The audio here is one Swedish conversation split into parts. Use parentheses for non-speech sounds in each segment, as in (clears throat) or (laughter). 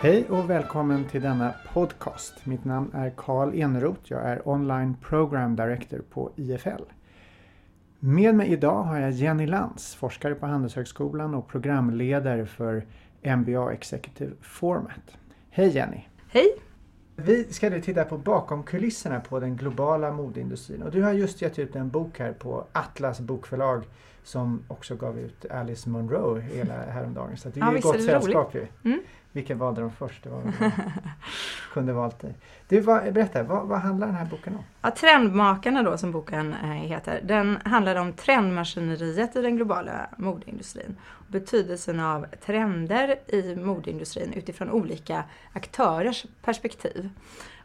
Hej och välkommen till denna podcast. Mitt namn är Karl Eneroth. Jag är Online Program Director på IFL. Med mig idag har jag Jenny Lantz, forskare på Handelshögskolan och programledare för MBA Executive Format. Hej Jenny! Hej! Vi ska nu titta på bakom kulisserna på den globala modeindustrin och du har just gett ut en bok här på Atlas bokförlag som också gav ut Alice Munro hela (laughs) häromdagen. Så det är ja, ju gott sällskap ju. Mm. Vilken valde de först? Det var (laughs) kunde valt dig. Du, vad, berätta, vad, vad, handlar den här boken om? Ja, Trendmakarna då som boken eh, heter, den handlar om trendmaskineriet i den globala modeindustrin. Betydelsen av trender i modeindustrin utifrån olika aktörers perspektiv.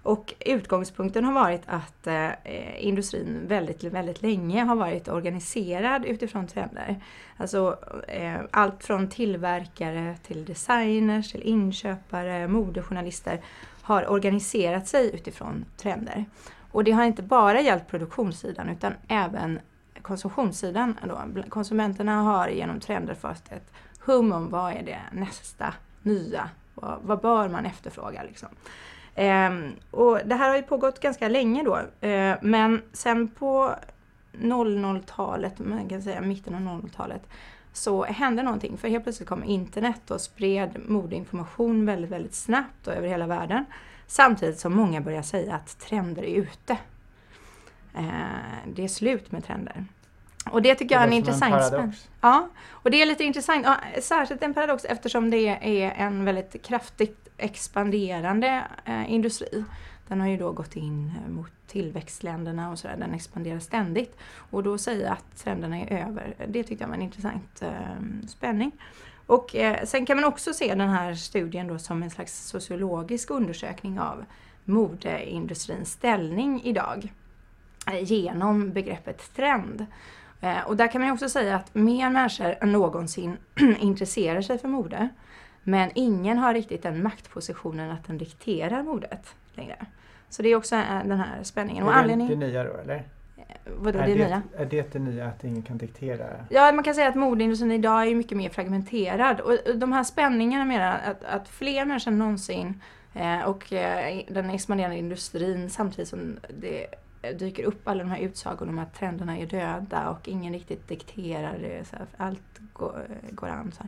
Och utgångspunkten har varit att eh, industrin väldigt, väldigt länge har varit organiserad utifrån trender. Alltså eh, allt från tillverkare till designers, till inköpare, modejournalister har organiserat sig utifrån trender. Och det har inte bara gällt produktionssidan utan även konsumtionssidan. Då. Konsumenterna har genom trender fått ett hum om vad är det nästa nya? Vad, vad bör man efterfråga? Liksom. Ehm, och det här har ju pågått ganska länge då. Ehm, men sen på 00-talet, man kan säga mitten av 00-talet, så hände någonting. För helt plötsligt kom internet och spred modeinformation väldigt, väldigt snabbt och över hela världen. Samtidigt som många började säga att trender är ute. Ehm, det är slut med trender. Och det tycker det jag är en intressant en Ja, och det är lite intressant. Ja, särskilt en paradox eftersom det är en väldigt kraftigt expanderande eh, industri. Den har ju då gått in eh, mot tillväxtländerna och sådär. Den expanderar ständigt. Och då säga att trenderna är över, det tyckte jag var en intressant eh, spänning. Och eh, sen kan man också se den här studien då som en slags sociologisk undersökning av modeindustrins ställning idag eh, genom begreppet trend. Eh, och där kan man också säga att mer människor än någonsin (clears throat) intresserar sig för mode. Men ingen har riktigt den maktpositionen att den dikterar modet längre. Så det är också eh, den här spänningen. Är det anledning... det nya då eller? Eh, vadå är det, det nya? Är det det nya att ingen kan diktera? Ja, man kan säga att modeindustrin idag är mycket mer fragmenterad. Och de här spänningarna menar att, att fler människor än någonsin och den expanderande industrin samtidigt som det dyker upp alla de här utsagorna om att trenderna är döda och ingen riktigt dikterar det. Så allt går, går an. Så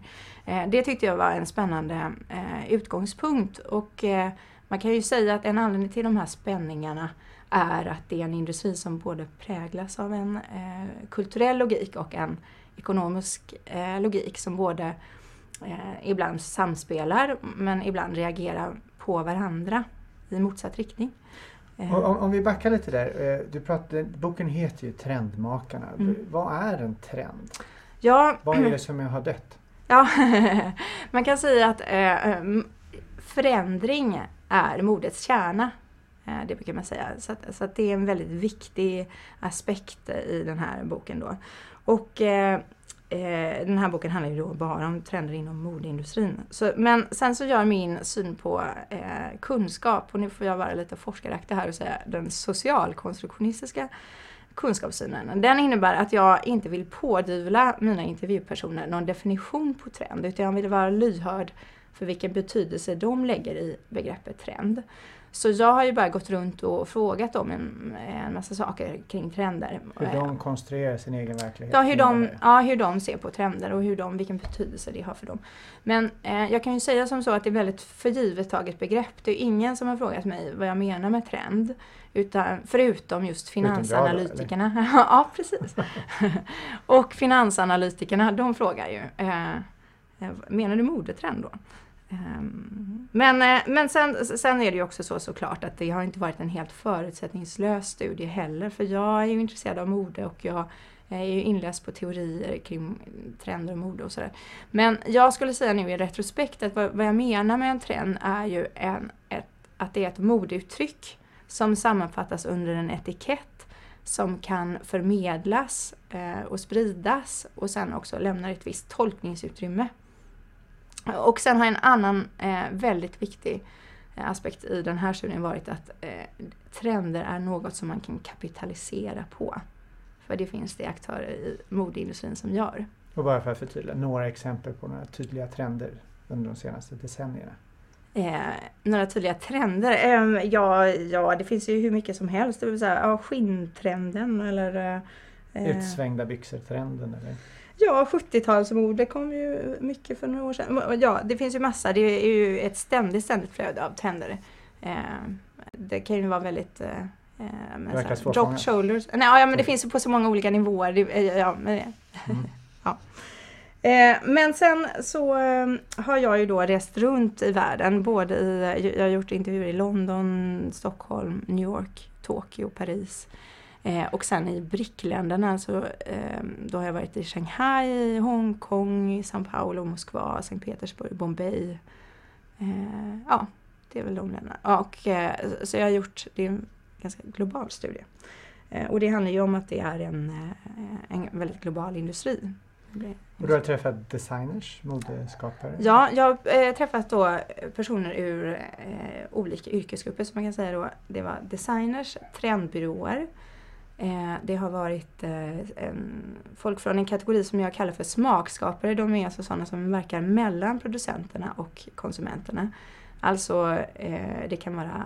här. Eh, det tyckte jag var en spännande eh, utgångspunkt. Och eh, man kan ju säga att en anledning till de här spänningarna är att det är en industri som både präglas av en kulturell logik och en ekonomisk logik som både ibland samspelar men ibland reagerar på varandra i motsatt riktning. Om, om, vi backar lite där. Eh, du pratade, boken heter ju Trendmakarna. Mm. Vad är en trend? Ja, Vad är (clears throat) det som har dött? Ja, (laughs) man kan säga att eh, förändring är modets kärna. Eh, det brukar man säga. Så, att, så att det är en väldigt viktig aspekt i den här boken då. Och eh, eh, den här boken handlar ju då bara om trender inom modeindustrin. Så, men sen så gör min syn på eh, kunskap, och nu får jag vara lite forskaraktig här och säga den socialkonstruktionistiska kunskapssynen. Den innebär att jag inte vill pådyvla mina intervjupersoner någon definition på trend, utan jag vill vara lyhörd för vilken betydelse de lägger i begreppet trend. Så jag har ju bara gått runt och frågat dem en, en massa saker kring trender. Hur de konstruerar sin egen verklighet? Ja hur, de, ja, hur de ser på trender och hur de, vilken betydelse det har för dem. Men eh, jag kan ju säga som så att det är väldigt förgivet taget begrepp. Det är ingen som har frågat mig vad jag menar med trend. Utan, förutom just finansanalytikerna. Då, (laughs) ja, precis. (laughs) och finansanalytikerna, de frågar ju. Eh, eh menar du modetrend då? Ehm, men, eh, men sen, sen är det ju också så såklart att det har inte varit en helt förutsättningslös studie heller. För jag är ju intresserad av mode och jag är ju inläst på teorier kring trender och mode och sådär. Men jag skulle säga nu i retrospekt att vad, vad jag menar med en trend är ju en, ett, att det är ett modeuttryck som sammanfattas under en etikett som kan förmedlas eh, och spridas och sen också lämnar ett visst tolkningsutrymme. Och sen har en annan eh, väldigt viktig eh, aspekt i den här studien varit att eh, trender är något som man kan kapitalisera på. För det finns det aktörer i modeindustrin som gör. Och bara för att förtydliga, några exempel på några tydliga trender under de senaste decennierna? Eh, några tydliga trender? Eh, ja, ja, det finns ju hur mycket som helst. Det vill säga, ja, skinntrenden eller... Eh, Utsvängda byxor-trenden eller? Ja, 70-talsmode kom ju mycket för några år sedan. Ja, det finns ju massa. Det är ju ett ständigt, ständigt flöde av trender. Eh, det kan ju vara väldigt eh, eh drop shoulders. Nej, ja, men det finns ju på så många olika nivåer. Det, ja, men, mm. (laughs) ja. Eh, men sen så eh, har jag ju då rest runt i världen. Både i, jag har gjort intervjuer i London, Stockholm, New York, Tokyo, Paris. Eh, och sen i BRIC-länderna så då har jag varit i Shanghai, Hongkong, São Paulo, Moskva, Sankt Petersburg, Bombay. ja, det är väl de länderna. Och, så jag har gjort, det är en ganska global studie. Och det handlar ju om att det är en, en väldigt global industri. Och du har träffat designers, modeskapare? Ja, jag har eh, träffat då personer ur eh, olika yrkesgrupper som man kan säga då. Det var designers, trendbyråer. Eh, det har varit eh, en, folk från en kategori som jag kallar för smakskapare. De är alltså sådana som verkar mellan producenterna och konsumenterna. Alltså eh, det kan vara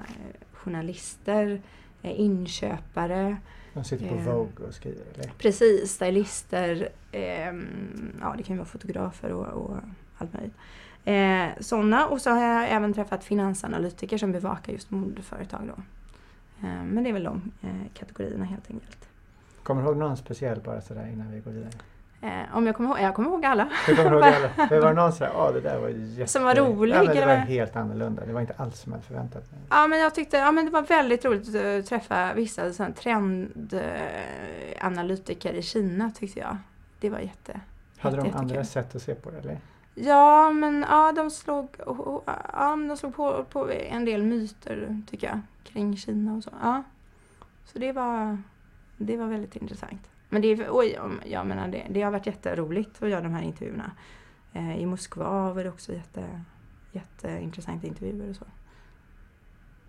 journalister, inköpare, de sitter på Vogue och skriver eller? Precis, stylister, ja det kan vara fotografer och, och allt möjligt. Sådana och så har jag även träffat finansanalytiker som bevakar just modeföretag då. Eh, men det är väl de eh, kategorierna helt enkelt. Kommer du ihåg någon speciell bara sådär innan vi går vidare? Eh, om jag kommer ihåg, jag kommer ihåg alla. Du kommer ihåg (laughs) alla? Det var någon sådär, ja det där var jätte... Som var rolig? Ja, det var helt annorlunda. Det var inte alls som jag hade förväntat mig. Ja men jag tyckte, ja men det var väldigt roligt att träffa vissa sån trendanalytiker i Kina tyckte jag. Det var jätte... Hade de andra sätt att se på det eller? Ja men ja, de slog, ja, de slog på, på en del myter tycker jag kring Kina och så. Ja. Så det var, det var väldigt intressant. Men det, oj, jag menar det, det har varit jätteroligt att göra de här intervjuerna. Eh, I Moskva var det också jätte, jätteintressanta intervjuer och så.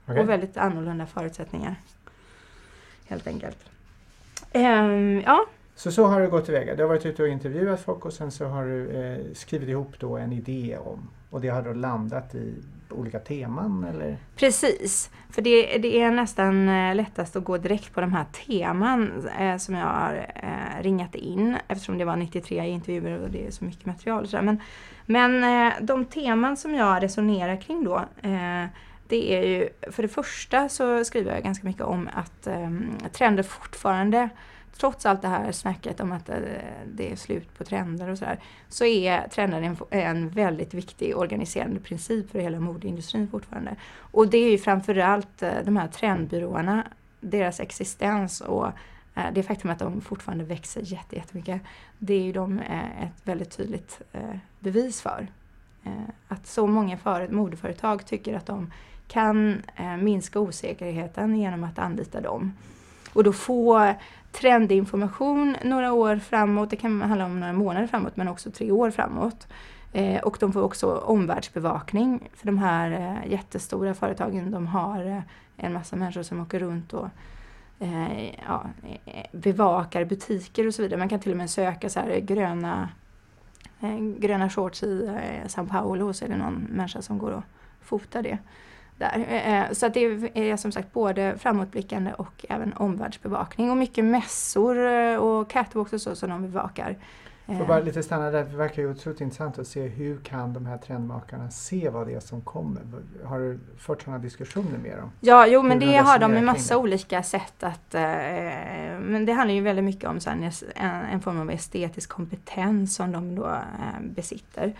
Okay. Och väldigt annorlunda förutsättningar. Helt enkelt. Eh, ja. Så så har du gått tillväga. Du har varit ute och intervjuat folk och sen så har du eh, skrivit ihop då en idé om och det har då landat i olika teman eller? Precis, för det, det är nästan eh, lättast att gå direkt på de här teman eh, som jag har eh, ringat in eftersom det var 93 intervjuer och det är så mycket material. Så men men eh, de teman som jag resonerar kring då eh, det är ju, för det första så skriver jag ganska mycket om att eh, trender fortfarande trots allt det här snacket om att eh, det är slut på trender och sådär, så är trender en, en väldigt viktig organiserande princip för hela modeindustrin fortfarande. Och det är ju framförallt eh, de här trendbyråerna, deras existens och eh, det faktum att de fortfarande växer jättemycket, det är ju de ett väldigt tydligt bevis för. Att så många för, modeföretag tycker att de kan minska osäkerheten genom att anlita dem. Och då få trendinformation några år framåt. Det kan handla om några månader framåt men också tre år framåt. Eh, och de får också omvärldsbevakning. För de här eh, jättestora företagen de har eh, en massa människor som åker runt och eh, ja, eh, bevakar butiker och så vidare. Man kan till och med söka så här gröna, eh, gröna shorts i eh, São Paulo och så är det någon människa som går och fotar det där. Eh, så att det är som sagt både framåtblickande och även omvärldsbevakning och mycket mässor eh, och catwalks och så som de bevakar. Får bara lite stanna där, det verkar ju otroligt intressant att se hur kan de här trendmakarna se vad det är som kommer? Har du fört sådana diskussioner med dem? Ja, jo men det har de med massa olika sätt att... Eh, men det handlar ju väldigt mycket om så en, en form av estetisk kompetens som de då eh, besitter.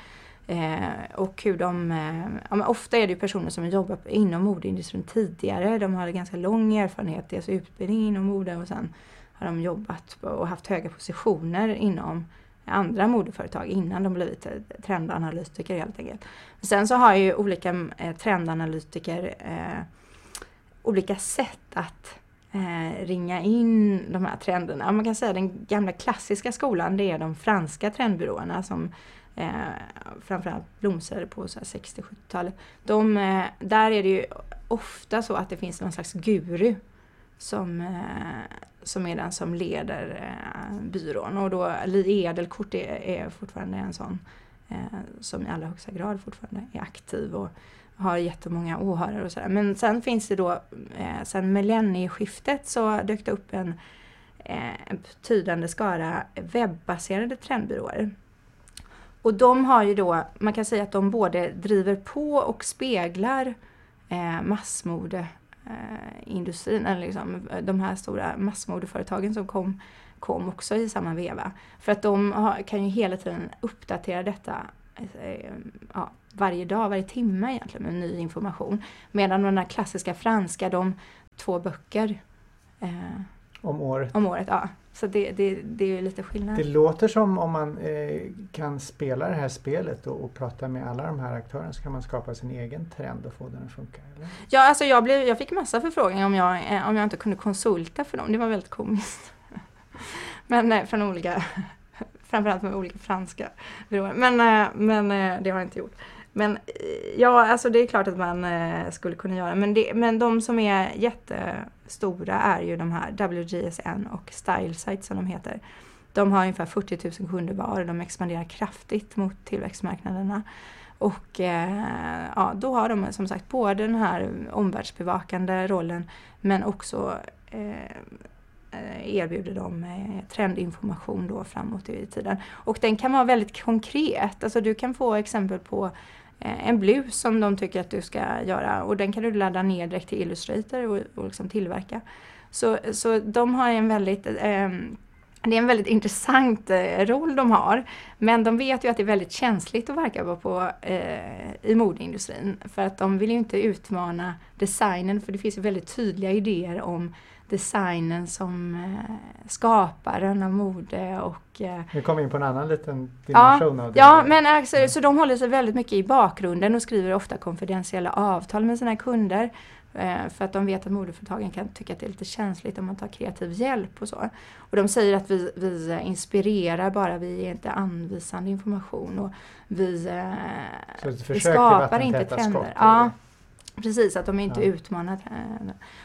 Eh, och hur de, eh, ja, ofta är det personer som jobbat inom modeindustrin tidigare. De har ganska lång erfarenhet, dels alltså, utbildning inom mode och sen har de jobbat och haft höga positioner inom andra modeföretag innan de blivit trendanalytiker helt enkelt. Sen så har ju olika eh, trendanalytiker eh, olika sätt att eh, ringa in de här trenderna. Man kan säga den gamla klassiska skolan det är de franska trendbyråerna som eh, framförallt blomstrade på 60-70-talet. De, eh, där är det ju ofta så att det finns någon slags guru som, eh, som är den som leder eh, byrån. Och då Li Edelkort är, är fortfarande en sån eh, som i allra högsta grad fortfarande är aktiv och har jättemånga åhörare och sådär. Men sen finns det då, eh, sen millennieskiftet så dök det upp en, eh, en betydande skara webbaserade trendbyråer. Och de har ju då, man kan säga att de både driver på och speglar eh, massmodeindustrin, eller liksom de här stora massmodeföretagen som kom, kom också i samma veva. För att de har, kan ju hela tiden uppdatera detta eh, ja, varje dag, varje timme egentligen med ny information. Medan de där klassiska franska, de två böcker eh, om året. Om året, ja. Så det, det, det är ju lite skillnad. Det låter som om man eh, kan spela det här spelet och, och, prata med alla de här aktörerna så kan man skapa sin egen trend och få den att funka. Eller? Ja, alltså jag, blev, jag fick massa förfrågningar om jag, eh, om jag inte kunde konsulta för dem. Det var väldigt komiskt. (laughs) Men eh, från olika, (laughs) framförallt med olika franska byråer. Men, eh, men eh, det har jag inte gjort. Men ja, alltså det är klart att man eh, skulle kunna göra. Men, det, men de som är Stora är ju de här WGSN och StyleSite som de heter. De har ungefär 40 000 kunder var och de expanderar kraftigt mot tillväxtmarknaderna. Och eh, ja, då har de som sagt både den här omvärldsbevakande rollen men också eh, eh erbjuder de eh, trendinformation då framåt i tiden. Och den kan vara väldigt konkret. Alltså du kan få exempel på Eh, en blus som de tycker att du ska göra och den kan du ladda ner direkt till Illustrator och, och liksom tillverka. Så, så de har en väldigt eh, det är en väldigt intressant eh, roll de har. Men de vet ju att det är väldigt känsligt att verka på, eh, i modeindustrin. För att de vill ju inte utmana designen för det finns ju väldigt tydliga idéer om designen som eh, skaparen av mode och... Eh, Vi kommer in på en annan liten dimension ja, av det. Ja, men alltså, så de håller sig väldigt mycket i bakgrunden och skriver ofta konfidentiella avtal med sina kunder. Eh, för att de vet att modeföretagen kan tycka att det är lite känsligt om man tar kreativ hjälp och så. Och de säger att vi, vi inspirerar bara, vi ger inte anvisande information och vi, eh, vi skapar inte trender. Ja, Precis, att de inte ja. utmanar.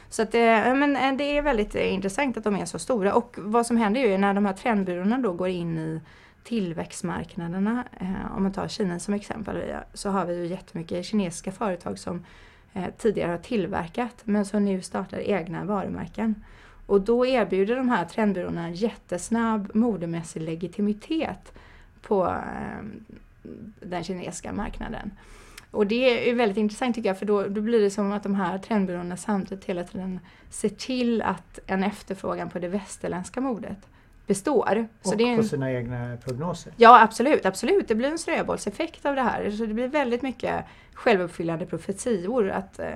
Så att det, men eh, det är väldigt intressant att de är så stora. Och vad som händer är ju när de här trendbyråerna då går in i tillväxtmarknaderna, eh, om man tar Kina som exempel, så har vi ju jättemycket kinesiska företag som eh, tidigare har tillverkat men som nu startar egna varumärken. Och då erbjuder de här trendbyråerna jättesnabb modemässig legitimitet på den kinesiska marknaden. Och det är väldigt intressant tycker jag för då, då blir det som att de här trendbyråerna samtidigt hela tiden ser till att en efterfrågan på det västerländska modet består. Och så är en... på sina egna prognoser? Ja absolut, absolut. Det blir en snöbollseffekt av det här. Så det blir väldigt mycket självuppfyllande profetior. Att, eh,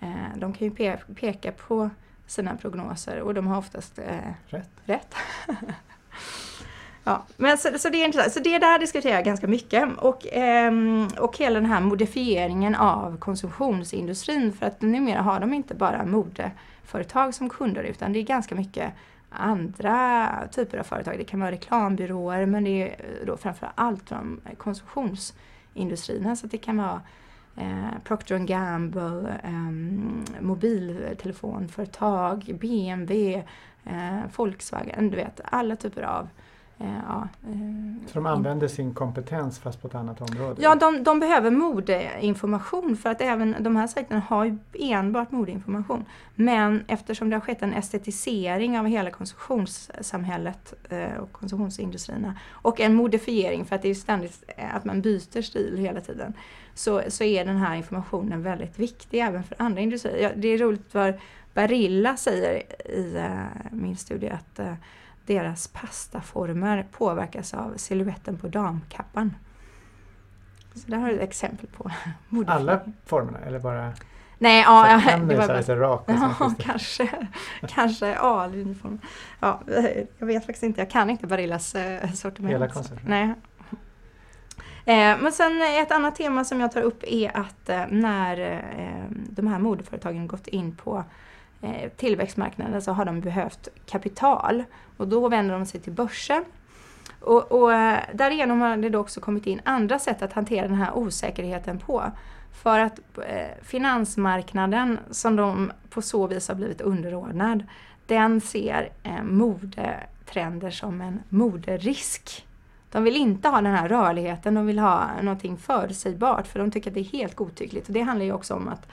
eh de kan ju pe peka på sina prognoser och de har oftast eh, rätt. rätt. (laughs) Ja, men så, så, det är intressant. Så det där diskuterar jag ganska mycket. Och, eh, och hela den här modifieringen av konsumtionsindustrin. För att numera har de inte bara modeföretag som kunder utan det är ganska mycket andra typer av företag. Det kan vara reklambyråer men det är eh, då framför allt konsumtionsindustrierna. Så det kan vara eh, Procter Gamble, eh, mobiltelefonföretag, BMW, eh, Volkswagen, du vet alla typer av ja, eh, så de använder sin kompetens fast på ett annat område? Ja, de, de, behöver modeinformation för att även de här sajterna har ju enbart modeinformation. Men eftersom det har skett en estetisering av hela konsumtionssamhället eh, och konsumtionsindustrierna och en modifiering för att det är ständigt att man byter stil hela tiden så, så är den här informationen väldigt viktig även för andra industrier. Det är roligt för Barilla säger i min studie att deras pastaformer påverkas av siluetten på damkappan. Så där har du ett exempel på (laughs) Alla formerna eller bara Nej, ja, ja det var bara... lite rak Ja, kanske, kanske A-linjeform. Ja, jag vet faktiskt inte, jag kan inte Barillas eh, sortiment. Hela konceptet? Nej. Eh, men sen ett annat tema som jag tar upp är att eh, när de här modeföretagen gått in på Eh, tillväxtmarknaden så har de behövt kapital och då vänder de sig till börsen. Och, och eh, därigenom har det då också kommit in andra sätt att hantera den här osäkerheten på. För att eh, finansmarknaden, som de på så vis har blivit underordnad, den ser modetrender som en moderisk. De vill inte ha den här rörligheten, de vill ha någonting förutsägbart för de tycker att det är helt godtyckligt. Och det handlar ju också om att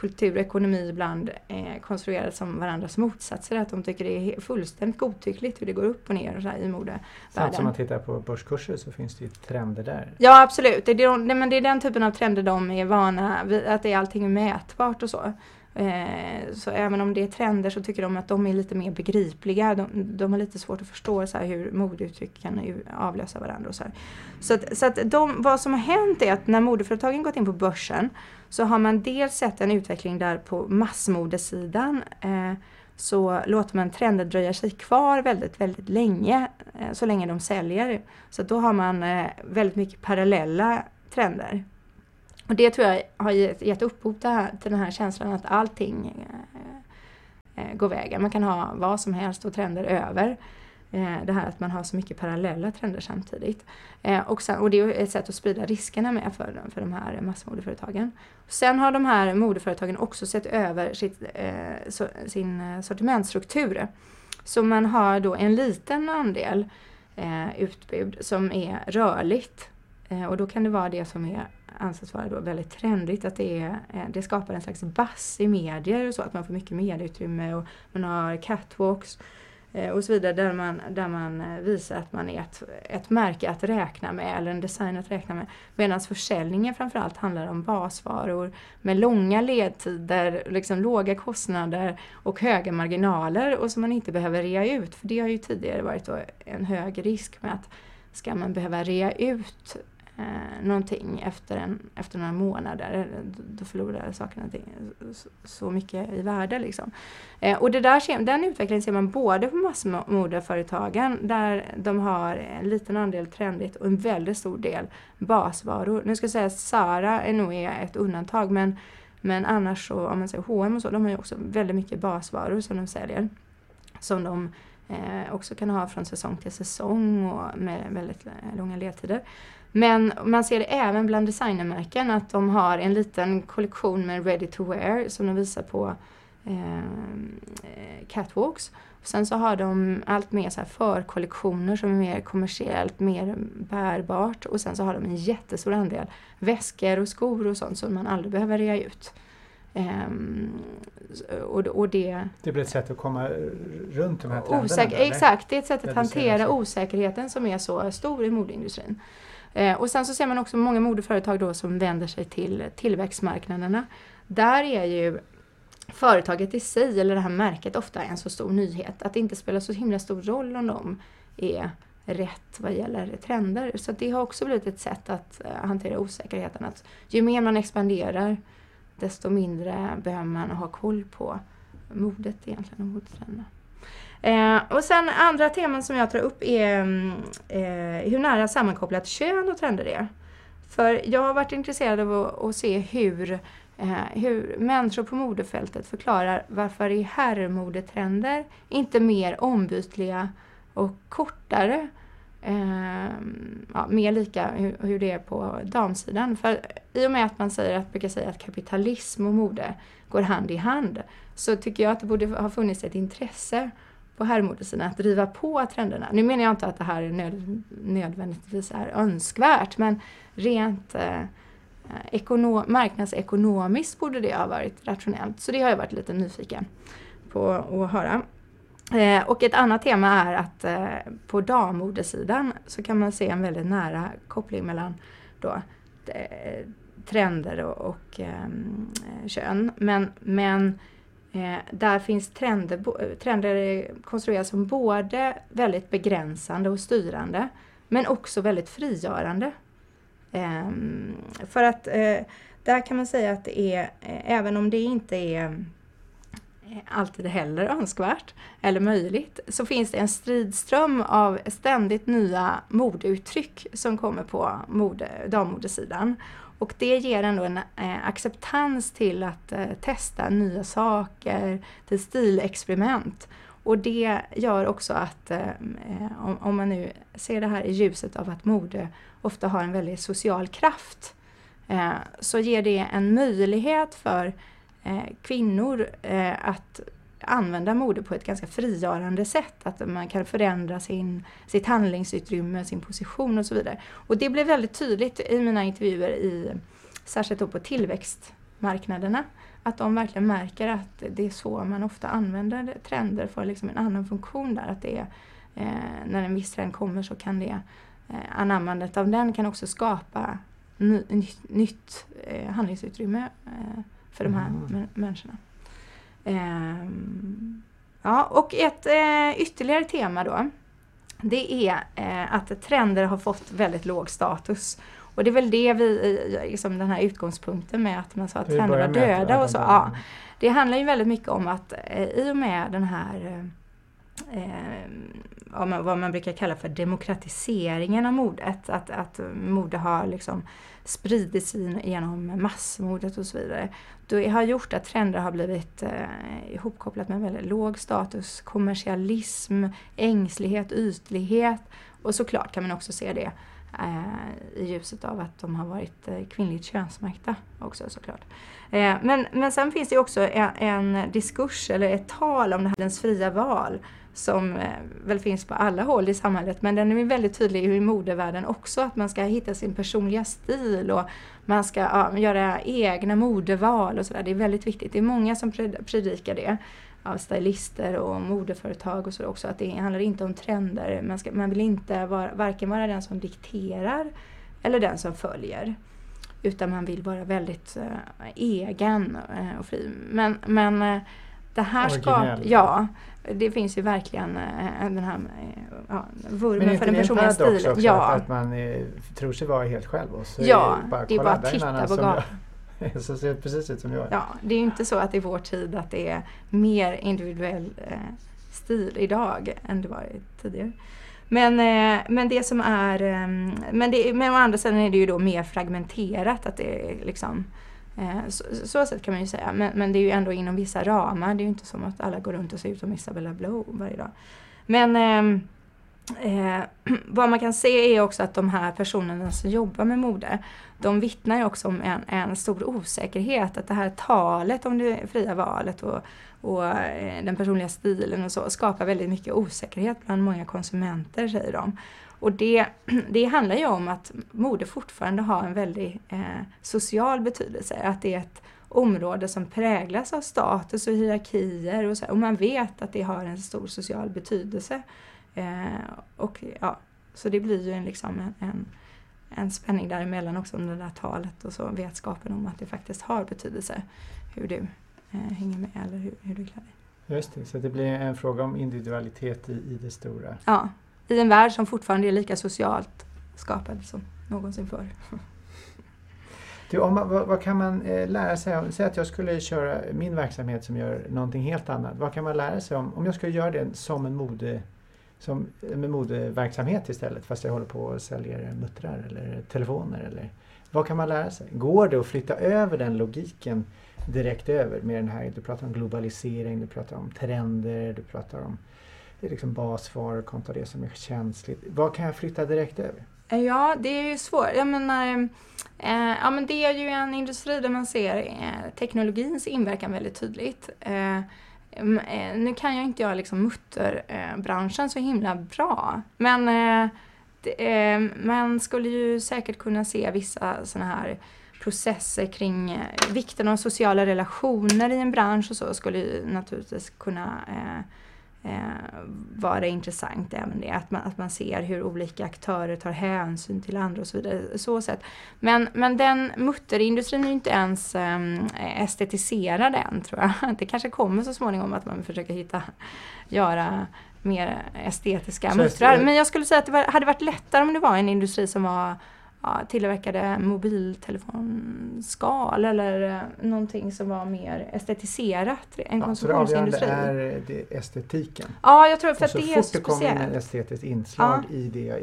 kultur och ekonomi ibland är konstruerade som varandras motsatser. Att de tycker det är fullständigt godtyckligt hur det går upp och ner och så här i modevärlden. Samtidigt som man tittar på börskurser så finns det ju trender där. Ja absolut, det är, de, men det är den typen av trender de är vana vid, att det är allting mätbart och så. Eh, så även om det är trender så tycker de att de är lite mer begripliga. De, de har lite svårt att förstå så här hur modeuttryck kan avlösa varandra. Och så här. så, att, så att de, vad som har hänt är att när modeföretagen gått in på börsen så har man dels sett en utveckling där på massmodesidan eh, så låter man trender dröja sig kvar väldigt, väldigt länge, eh, så länge de säljer. Så då har man eh, väldigt mycket parallella trender. Och det tror jag har gett, gett upphov till den här känslan att allting eh, eh, går vägen. Man kan ha vad som helst och trender över. Eh, det här att man har så mycket parallella trender samtidigt. Eh, och, sen, och det är ett sätt att sprida riskerna med för, för de här massmodeföretagen. Sen har de här modeföretagen också sett över sitt, eh, so, sin sortimentsstruktur. Så man har då en liten andel eh, utbud som är rörligt. Eh, och då kan det vara det som är anses vara då väldigt trendigt. Att det, är, eh, det skapar en slags bass i medier och så, att man får mycket medieutrymme och man har catwalks eh, Eh, och så vidare där man, där man eh, visar att man är ett, ett märke att räkna med eller en design att räkna med. Medan försäljningen framförallt handlar om basvaror med långa ledtider, liksom låga kostnader och höga marginaler och som man inte behöver rea ut. För det har ju tidigare varit en hög risk med att ska man behöva rea ut eh, någonting efter, en, efter några månader. Då förlorar sakerna så mycket i värde. Liksom. Eh, och det där, den utvecklingen ser man både på massmodeföretagen där de har en liten andel trendigt och en väldigt stor del basvaror. Nu ska jag säga att Zara är nog ett undantag men, men annars så, om man säger H&M och så, de har ju också väldigt mycket basvaror som de säljer. Som de eh, också kan ha från säsong till säsong och med väldigt eh, långa ledtider. Men man ser det även bland designermärken att de har en liten kollektion med ready to wear som de visar på eh, catwalks. Sen så har de allt mer så här förkollektioner som är mer kommersiellt, mer bärbart. Och sen så har de en jättestor andel väskor och skor och sånt som man aldrig behöver rea ut. Um, och, och det, det blir ett sätt att komma runt de här trenderna? Osäker, exakt, det är ett sätt att hantera osäkerheten som är så stor i modeindustrin. Eh, och sen så ser man också många modeföretag då som vänder sig till tillväxtmarknaderna. Där är ju företaget i sig, eller det här märket, ofta en så stor nyhet att det inte spelar så himla stor roll om de är rätt vad gäller trender. Så det har också blivit ett sätt att eh, hantera osäkerheten. Att ju mer man expanderar, desto mindre behöver man ha koll på modet egentligen och modetrenderna. Eh, och sen andra teman som jag tar upp är mm, eh, hur nära sammankopplat kön och trender är. För jag har varit intresserad av att, att se hur, eh, hur människor på modefältet förklarar varför är herrmodetrender inte mer ombytliga och kortare eh, ja, mer lika hur, hur, det är på damsidan. För i och med att man säger att, brukar säga att kapitalism och mode går hand i hand så tycker jag att det borde ha funnits ett intresse på herrmodesidan att driva på trenderna. Nu menar jag inte att det här nöd, nödvändigtvis är önskvärt men rent eh, ekonom, marknadsekonomiskt borde det ha varit rationellt. Så det har jag varit lite nyfiken på att höra. Eh, och ett annat tema är att eh, på dammodesidan så kan man se en väldigt nära koppling mellan då, de, trender och, och eh, kön. Men, men Eh, där finns trender, eh, trender konstruerade som både väldigt begränsande och styrande men också väldigt frigörande. Eh, för att eh, där kan man säga att det är, eh, även om det inte är eh, alltid heller önskvärt eller möjligt, så finns det en stridström av ständigt nya modeuttryck som kommer på mode, dammodesidan. Och det ger ändå en eh, acceptans till att eh, testa nya saker, till stilexperiment. Och det gör också att, eh, om, om, man nu ser det här i ljuset av att mode ofta har en väldigt social kraft, eh, så ger det en möjlighet för Eh, kvinnor eh, att använda mode på ett ganska frigörande sätt. Att man kan förändra sin, sitt handlingsutrymme, sin position och så vidare. Och det blev väldigt tydligt i mina intervjuer, i, särskilt då på tillväxtmarknaderna. Att de verkligen märker att det är så man ofta använder trender för liksom en annan funktion där. Att det är, eh, när en viss trend kommer så kan det eh, anammandet av den kan också skapa ny, nytt eh, handlingsutrymme eh, för de här mm. människorna. Ehm, ja, och ett eh, ytterligare tema då. Det är eh, att trender har fått väldigt låg status. Och det är väl det vi, liksom den här utgångspunkten med att man sa att trender var döda och så. Ja, det handlar ju väldigt mycket om att eh, i och med den här eh, vad man brukar kalla för demokratiseringen av modet. Att, att mode har liksom spridits genom massmodet och så vidare. Det har gjort att trender har blivit eh, ihopkopplat med väldigt låg status, kommersialism, ängslighet, ytlighet och såklart kan man också se det Eh, i ljuset av att de har varit eh, kvinnligt könsmärkta också såklart. Eh, men, men sen finns det också en, en diskurs eller ett tal om det här fria val som väl finns på alla håll i samhället men den är väldigt tydlig i modevärlden också att man ska hitta sin personliga stil och man ska ja, göra egna modeval och sådär. Det är väldigt viktigt. Det är många som predikar det av stylister och modeföretag och så också att det handlar inte om trender. Man, ska, man vill inte vara, varken vara den som dikterar eller den som följer. Utan man vill vara väldigt uh, egen uh, och fri. Men, men uh, det här skapar... Ja, det finns ju verkligen äh, den här äh, ja, vurmen för den personliga stilen. Men också ja. att man äh, tror sig vara helt själv och så ja, är det bara, det är bara att titta på gatan. (laughs) så ser precis ut som jag. Ja, det är ju inte så att i vår tid att det är mer individuell eh, stil idag än det var tidigare. Men, eh, men det som är, eh, men, det, men å andra sidan är det ju då mer fragmenterat att det är liksom eh, så, så sätt kan man ju säga. Men, men, det är ju ändå inom vissa ramar. Det är ju inte som att alla går runt och ser ut som Isabella Blow varje dag. Men ehm, eh, (clears throat) vad man kan se är också att de här personerna som jobbar med mode, de vittnar ju också om en, en stor osäkerhet. Att det här talet om det fria valet och, och eh, den personliga stilen och så skapar väldigt mycket osäkerhet bland många konsumenter, säger de. Och det, (clears throat) det handlar ju om att mode fortfarande har en väldigt eh, social betydelse. Att det är ett område som präglas av status och hierarkier och, så, och man vet att det har en stor social betydelse. Eh, och, ja, så det blir ju en, liksom en, en, en spänning däremellan också om det där talet och så vetskapen om att det faktiskt har betydelse hur du eh, hänger med eller hur, hur du klär dig. Just det, så det blir en fråga om individualitet i, i det stora. Ja, i en värld som fortfarande är lika socialt skapad som någonsin förr. Du, om vad, vad, kan man eh, lära sig om, säg att jag skulle köra min verksamhet som gör någonting helt annat. Vad kan man lära sig om, om jag skulle göra det som en mode, som, med modeverksamhet istället fast jag håller på och säljer muttrar eller telefoner eller vad kan man lära sig? Går det att flytta över den logiken direkt över med den här, du pratar om globalisering, du pratar om trender, du pratar om det är liksom basvaror kontra det som är känsligt. Vad kan jag flytta direkt över? Eh, ja, det är ju svårt. Jag menar, eh, ja, men det är ju en industri där man ser eh, teknologins inverkan väldigt tydligt. Eh, eh Ehm, eh, nu kan jag inte jag liksom mutterbranschen så himla bra, men eh, det, ehm, man skulle ju säkert kunna se vissa sådana här processer kring eh, vikten av sociala relationer i en bransch och så skulle ju naturligtvis kunna eh, vara intressant även det. Att man, att man ser hur olika aktörer tar hänsyn till andra och så vidare. Så sätt. Men, men den mutterindustrin är ju inte ens eh, estetiserad än tror jag. (laughs) Det kanske kommer så småningom att man försöker hitta, göra mer estetiska muttrar. Men jag skulle säga att det var, hade varit lättare om det var en industri som var ja, tillverkade mobiltelefonskal eller eh, någonting som var mer estetiserat än ja, konsumtionsindustri. Så det avgörande är det estetiken? Ja, jag tror för att det är speciellt. Så fort det kommer in ett estetiskt inslag ja. i det jag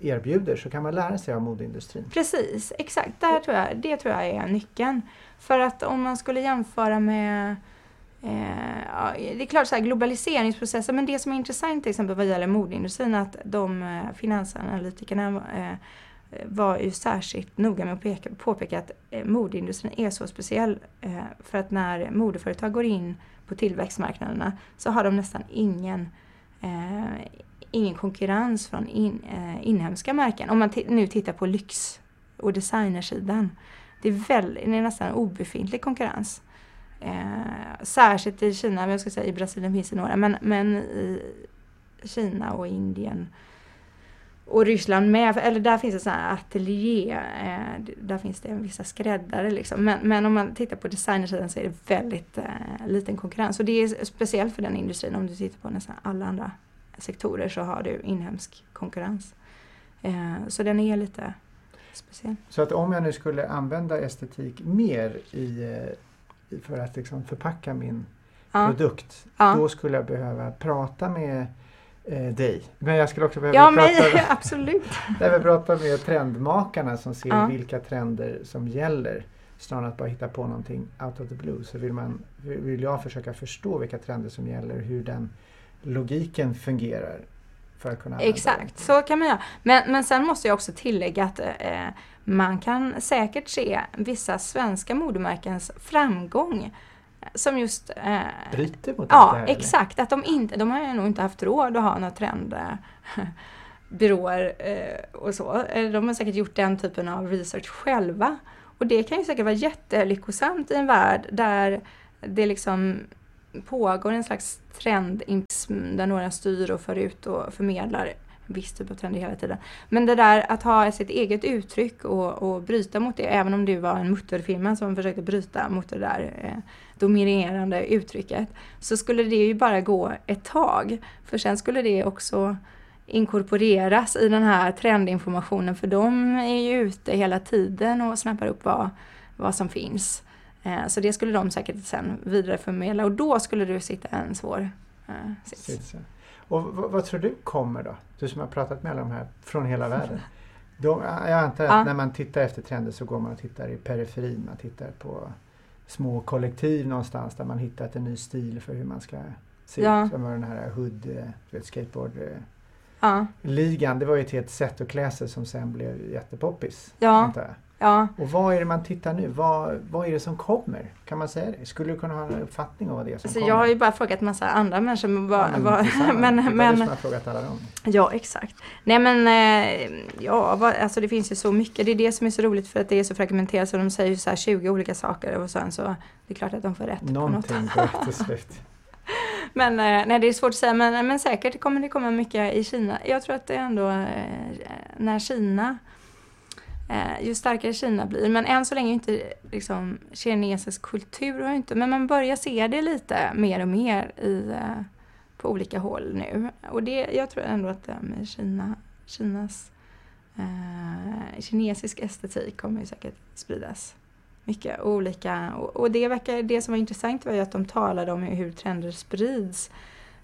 erbjuder så kan man lära sig av modeindustrin. Precis, exakt. Där tror jag, det tror jag är nyckeln. För att om man skulle jämföra med Eh, det är klart så här, globaliseringsprocessen, men det som är intressant till exempel vad gäller modeindustrin att de eh, finansanalytikerna eh, Eh, var ju särskilt noga med att peka, påpeka att eh, modeindustrin är så speciell. Eh, för att när modeföretag går in på tillväxtmarknaderna så har de nästan ingen, eh, ingen konkurrens från in, eh, inhemska märken. Om man nu tittar på lyx och designersidan. Det är, väl, det är nästan obefintlig konkurrens. Eh, särskilt i Kina, men jag ska säga i Brasilien finns det några, men, men i Kina och Indien och Ryssland med, eller där finns det sån här ateljé, eh, där finns det vissa skräddare liksom. Men, men om man tittar på designersidan så är det väldigt eh, liten konkurrens. Och det är speciellt för den industrin, om du tittar på nästan alla andra sektorer så har du inhemsk konkurrens. Eh, så den är lite speciell. Så att om jag nu skulle använda estetik mer i, eh, för att liksom förpacka min ja. produkt, ja. då skulle jag behöva prata med eh, dig. Men jag skulle också behöva ja, prata, men, (laughs) absolut. behöva prata med trendmakarna som ser ja. vilka trender som gäller. Snarare än att bara hitta på någonting out of the blue så vill, man, vill jag försöka förstå vilka trender som gäller, hur den logiken fungerar. För att kunna Exakt, så kan man göra. Men, men sen måste jag också tillägga att eh, man kan säkert se vissa svenska modemärkens framgång som just... Eh, Bryter mot Ja, det här, exakt. Att de inte, de har nog inte haft råd att ha några trendbyråer (laughs) eh, och så. Eh, de har säkert gjort den typen av research själva. Och det kan ju säkert vara jättelyckosamt i en värld där det liksom pågår en slags trend där några styr och för ut och förmedlar viss typ av trender hela tiden. Men det där att ha sitt eget uttryck och, och bryta mot det, även om det var en mutterfirma som försökte bryta mot det där eh, dominerande uttrycket, så skulle det ju bara gå ett tag. För sen skulle det också inkorporeras i den här trendinformationen, för de är ju ute hela tiden och snappar upp vad, vad som finns. Eh, så det skulle de säkert sen vidareförmedla och då skulle du sitta en svår eh, sits. Och vad, vad, tror du kommer då? Du som har pratat med alla de här från hela världen. De, jag antar att ja. när man tittar efter trender så går man och tittar i periferin. Man tittar på små kollektiv någonstans där man hittat en ny stil för hur man ska se ja. ut. Som var den här hood, eh, skateboard eh, ja. ligan. Det var ju ett helt sätt att klä sig som sen blev jättepoppis. Ja. Ja. Och vad är det man tittar nu? Vad, vad är det som kommer? Kan man säga det? Skulle du kunna ha en uppfattning om vad det är som alltså, kommer? Jag har ju bara frågat massa andra människor. Men, ja, men, vad, (laughs) men, men, men, har frågat alla dem. Ja, exakt. Nej men, eh, ja, vad, alltså det finns ju så mycket. Det är det som är så roligt för att det är så fragmenterat. Så de säger ju så här 20 olika saker och sen så, det är klart att de får rätt Någonting på något. går till slut. (laughs) Men eh, nej, det är svårt att säga. Men, men säkert kommer det komma mycket i Kina. Jag tror att det är ändå eh, när Kina Eh, ju starkare Kina blir. Men än så länge är inte liksom, kinesisk kultur, har inte, men man börjar se det lite mer och mer i, eh, på olika håll nu. Och det, jag tror ändå att det med Kina, Kinas eh, kinesisk estetik kommer säkert spridas mycket olika. Och, och, det, verkar, det som var intressant var ju att de talade om hur trender sprids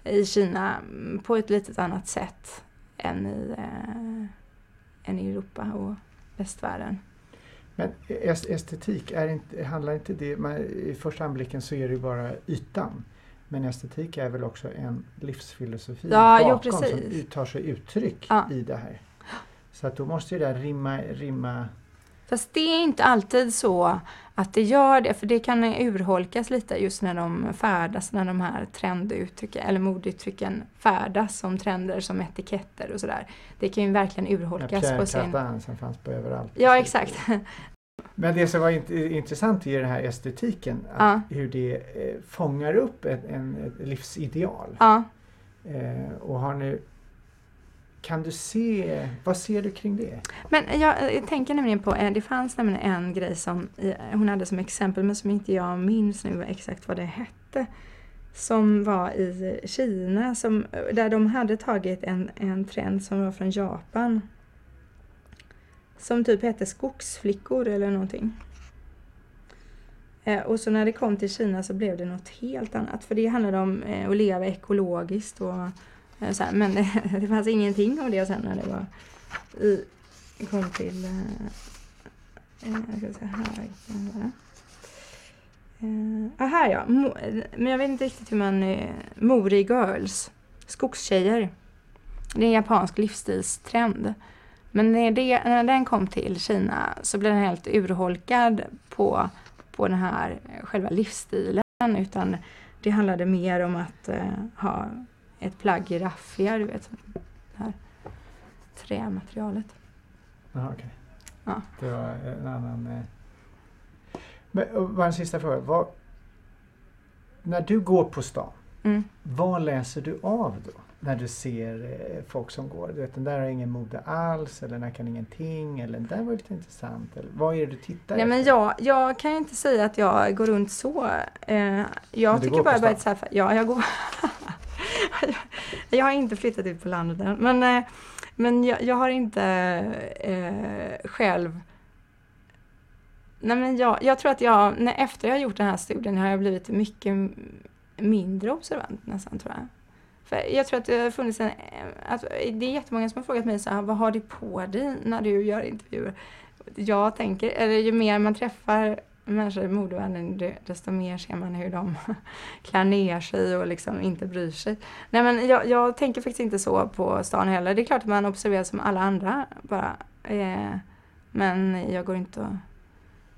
i Kina mm, på ett lite annat sätt än i, eh, än i Europa och västvärlden. Men estetik, är inte, handlar inte det, man, i första anblicken så är det ju bara ytan. Men estetik är väl också en livsfilosofi ja, bakom jo, som tar sig uttryck ja. i det här. Så att då måste ju det rimma, rimma Fast det är inte alltid så att det gör det, för det kan urholkas lite just när de färdas, när de här trenduttrycken, eller modeuttrycken färdas som trender, som etiketter och sådär. Det kan ju verkligen urholkas ja, på sin... som fanns på överallt. Ja, exakt. (laughs) Men det som var int intressant i den här estetiken, ja. hur det eh, fångar upp ett, en, ett livsideal. Ja. Eh, och har nu kan du se, vad ser du kring det? Men jag, jag tänker nämligen på, eh, det fanns nämligen en grej som hon hade som exempel men som inte jag minns nu exakt vad det hette. Som var i Kina, som, där de hade tagit en, en trend som var från Japan. Som typ hette skogsflickor eller någonting. Eh, och så när det kom till Kina så blev det något helt annat. För det handlade om eh, att leva ekologiskt och Eh, här, men det, (laughs) det fanns ingenting av det sen när det var i, kom till eh, eh jag ska se här. Eh, ah, här ja, Mo, men jag vet inte riktigt hur man... Eh, Mori Girls, skogstjejer. Det är en japansk livsstilstrend. Men när, det, när den kom till Kina så blev den helt urholkad på, på den här själva livsstilen. Utan det handlade mer om att eh, ha ett plagg i raffia, du vet. Det här trämaterialet. Jaha, okej. Ja. Det var en annan... Eh... Men, bara en sista fråga. Vad, när du går på stan, Mm. vad läser du av då? När du ser eh, folk som går? Du vet, den där har ingen mode alls, eller den där kan ingenting, eller den där var lite intressant. Eller, vad är det du tittar Nej, men efter? jag, jag kan inte säga att jag går runt så. Eh, jag tycker bara, bara så här, ja, jag går jag har inte flyttat ut på landet än, men, eh, men jag, jag har inte eh, själv Nej, men jag, jag tror att jag, när, efter jag har gjort den här studien har jag blivit mycket mindre observant nästan tror jag. För jag tror att det har funnits en, att det är jättemånga som har frågat mig så här, vad har du på dig när du gör intervjuer? Jag tänker, eller ju mer man träffar människor i modevärlden, desto mer ser man hur de (laughs) klär ner sig och liksom inte bryr sig. Nej men jag, jag tänker faktiskt inte så på stan heller. Det är klart att man observerar som alla andra bara. Eh, men jag går inte och,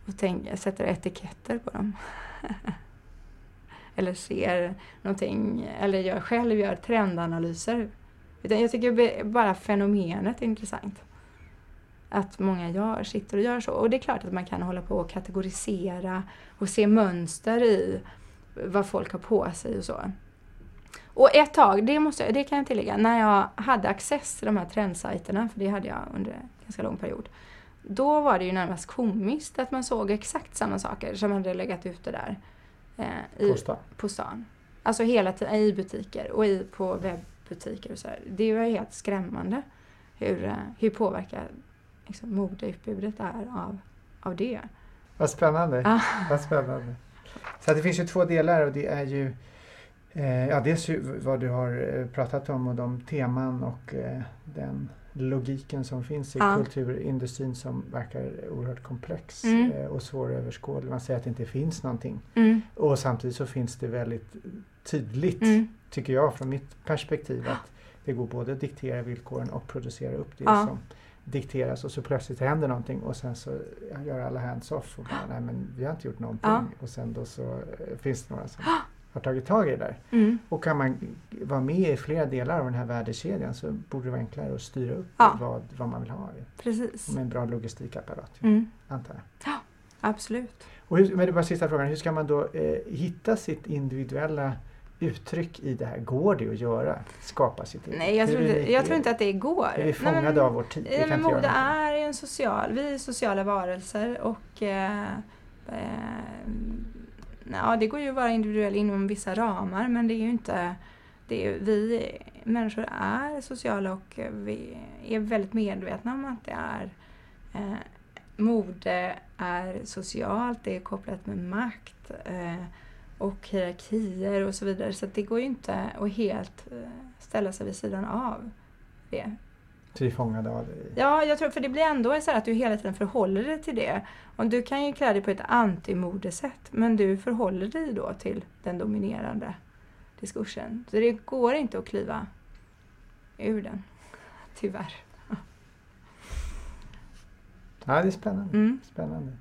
och tänker, sätter etiketter på dem. (laughs) eller ser någonting, eller jag själv gör trendanalyser. Utan jag tycker bara fenomenet är intressant. Att många gör, sitter och gör så. Och det är klart att man kan hålla på och kategorisera och se mönster i vad folk har på sig och så. Och ett tag, det, måste, jag- det kan jag tillägga, när jag hade access till de här trendsajterna, för det hade jag under en ganska lång period. Då var det ju närmast komiskt att man såg exakt samma saker som hade legat ute där. Eh, i, På stan? på stan. Alltså hela tiden i butiker och i, på webbutiker och så här. Det var helt skrämmande hur, eh, hur påverkat liksom, modeutbudet är av, av det. Vad spännande. Ah. Vad spännande. Så det finns ju två delar och det är ju eh, ja, dels ju vad du har eh, pratat om och de teman och eh, den logiken som finns i Ja. kulturindustrin som verkar oerhört komplex Mm. eh, och svåröverskådlig. Man säger att det inte finns någonting. Mm, Och samtidigt så finns det väldigt tydligt, mm, tycker jag från mitt perspektiv, att det går både att diktera villkoren och producera upp det Ja. som dikteras och så plötsligt händer någonting och sen så gör alla hands-off och bara, nej men vi har inte gjort någonting. Ja. Och sen då så eh, finns det några som har tagit tag i det där. mm. Och kan man vara med i flera delar av den här värdekedjan så borde det vara enklare att styra upp Ja. vad, vad man vill ha Precis. med en bra logistikapparat, Mm, antar jag. absolut. Och hur, men det var sista frågan, hur ska man då eh, hitta sitt individuella uttryck i det här? Går det att göra? Skapa sitt eget? Nej, jag tror, inte, jag tror det? inte att det går. Är vi Nej, fångade men- av vår tid? Vi men mode är ju en social, vi är sociala varelser och eh, eh, ja, det går ju att vara individuell inom vissa ramar men det är ju inte, det är, vi människor är sociala och vi är väldigt medvetna om att det är eh, mode är socialt, det är kopplat med makt eh, och hierarkier och så vidare så det går ju inte att helt eh, ställa sig vid sidan av det. Fångade av det. Ja, jag tror för det blir ändå så här att du hela tiden förhåller dig till det. Och du kan ju klä dig på ett antimodesätt men du förhåller dig då till den dominerande diskursen. Så det går inte att kliva ur den, tyvärr. Ja, det är spännande. Mm. spännande.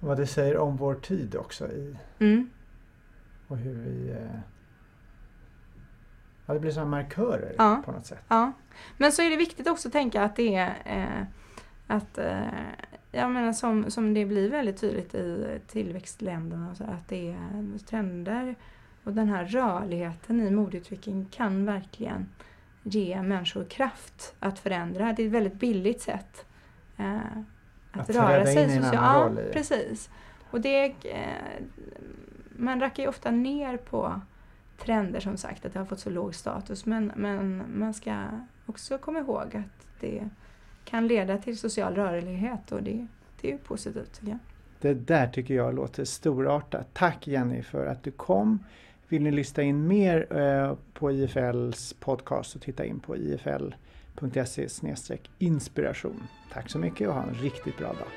Och vad det säger om vår tid också i, Mm. och hur vi... Eh, ja, det blir sådana markörer Ja. på något sätt. Ja. Men så är det viktigt också att tänka att det är eh, att eh, jag menar som, som det blir väldigt tydligt i tillväxtländerna så, att det är trender och den här rörligheten i modeutveckling kan verkligen ge människor kraft att förändra. Det är ett väldigt billigt sätt eh, att, Att röra sig in i en socialt. annan Ja, roll precis. Och det, eh, man rackar ju ofta ner på trender som sagt, att det har fått så låg status. Men, men man ska också komma ihåg att det kan leda till social rörlighet och det, det är ju positivt tycker jag. Det där tycker jag låter storartat. Tack Jenny för att du kom. Vill ni lyssna in mer eh, på IFLs podcast så titta in på ifl.se inspiration. Tack så mycket och ha en riktigt bra dag.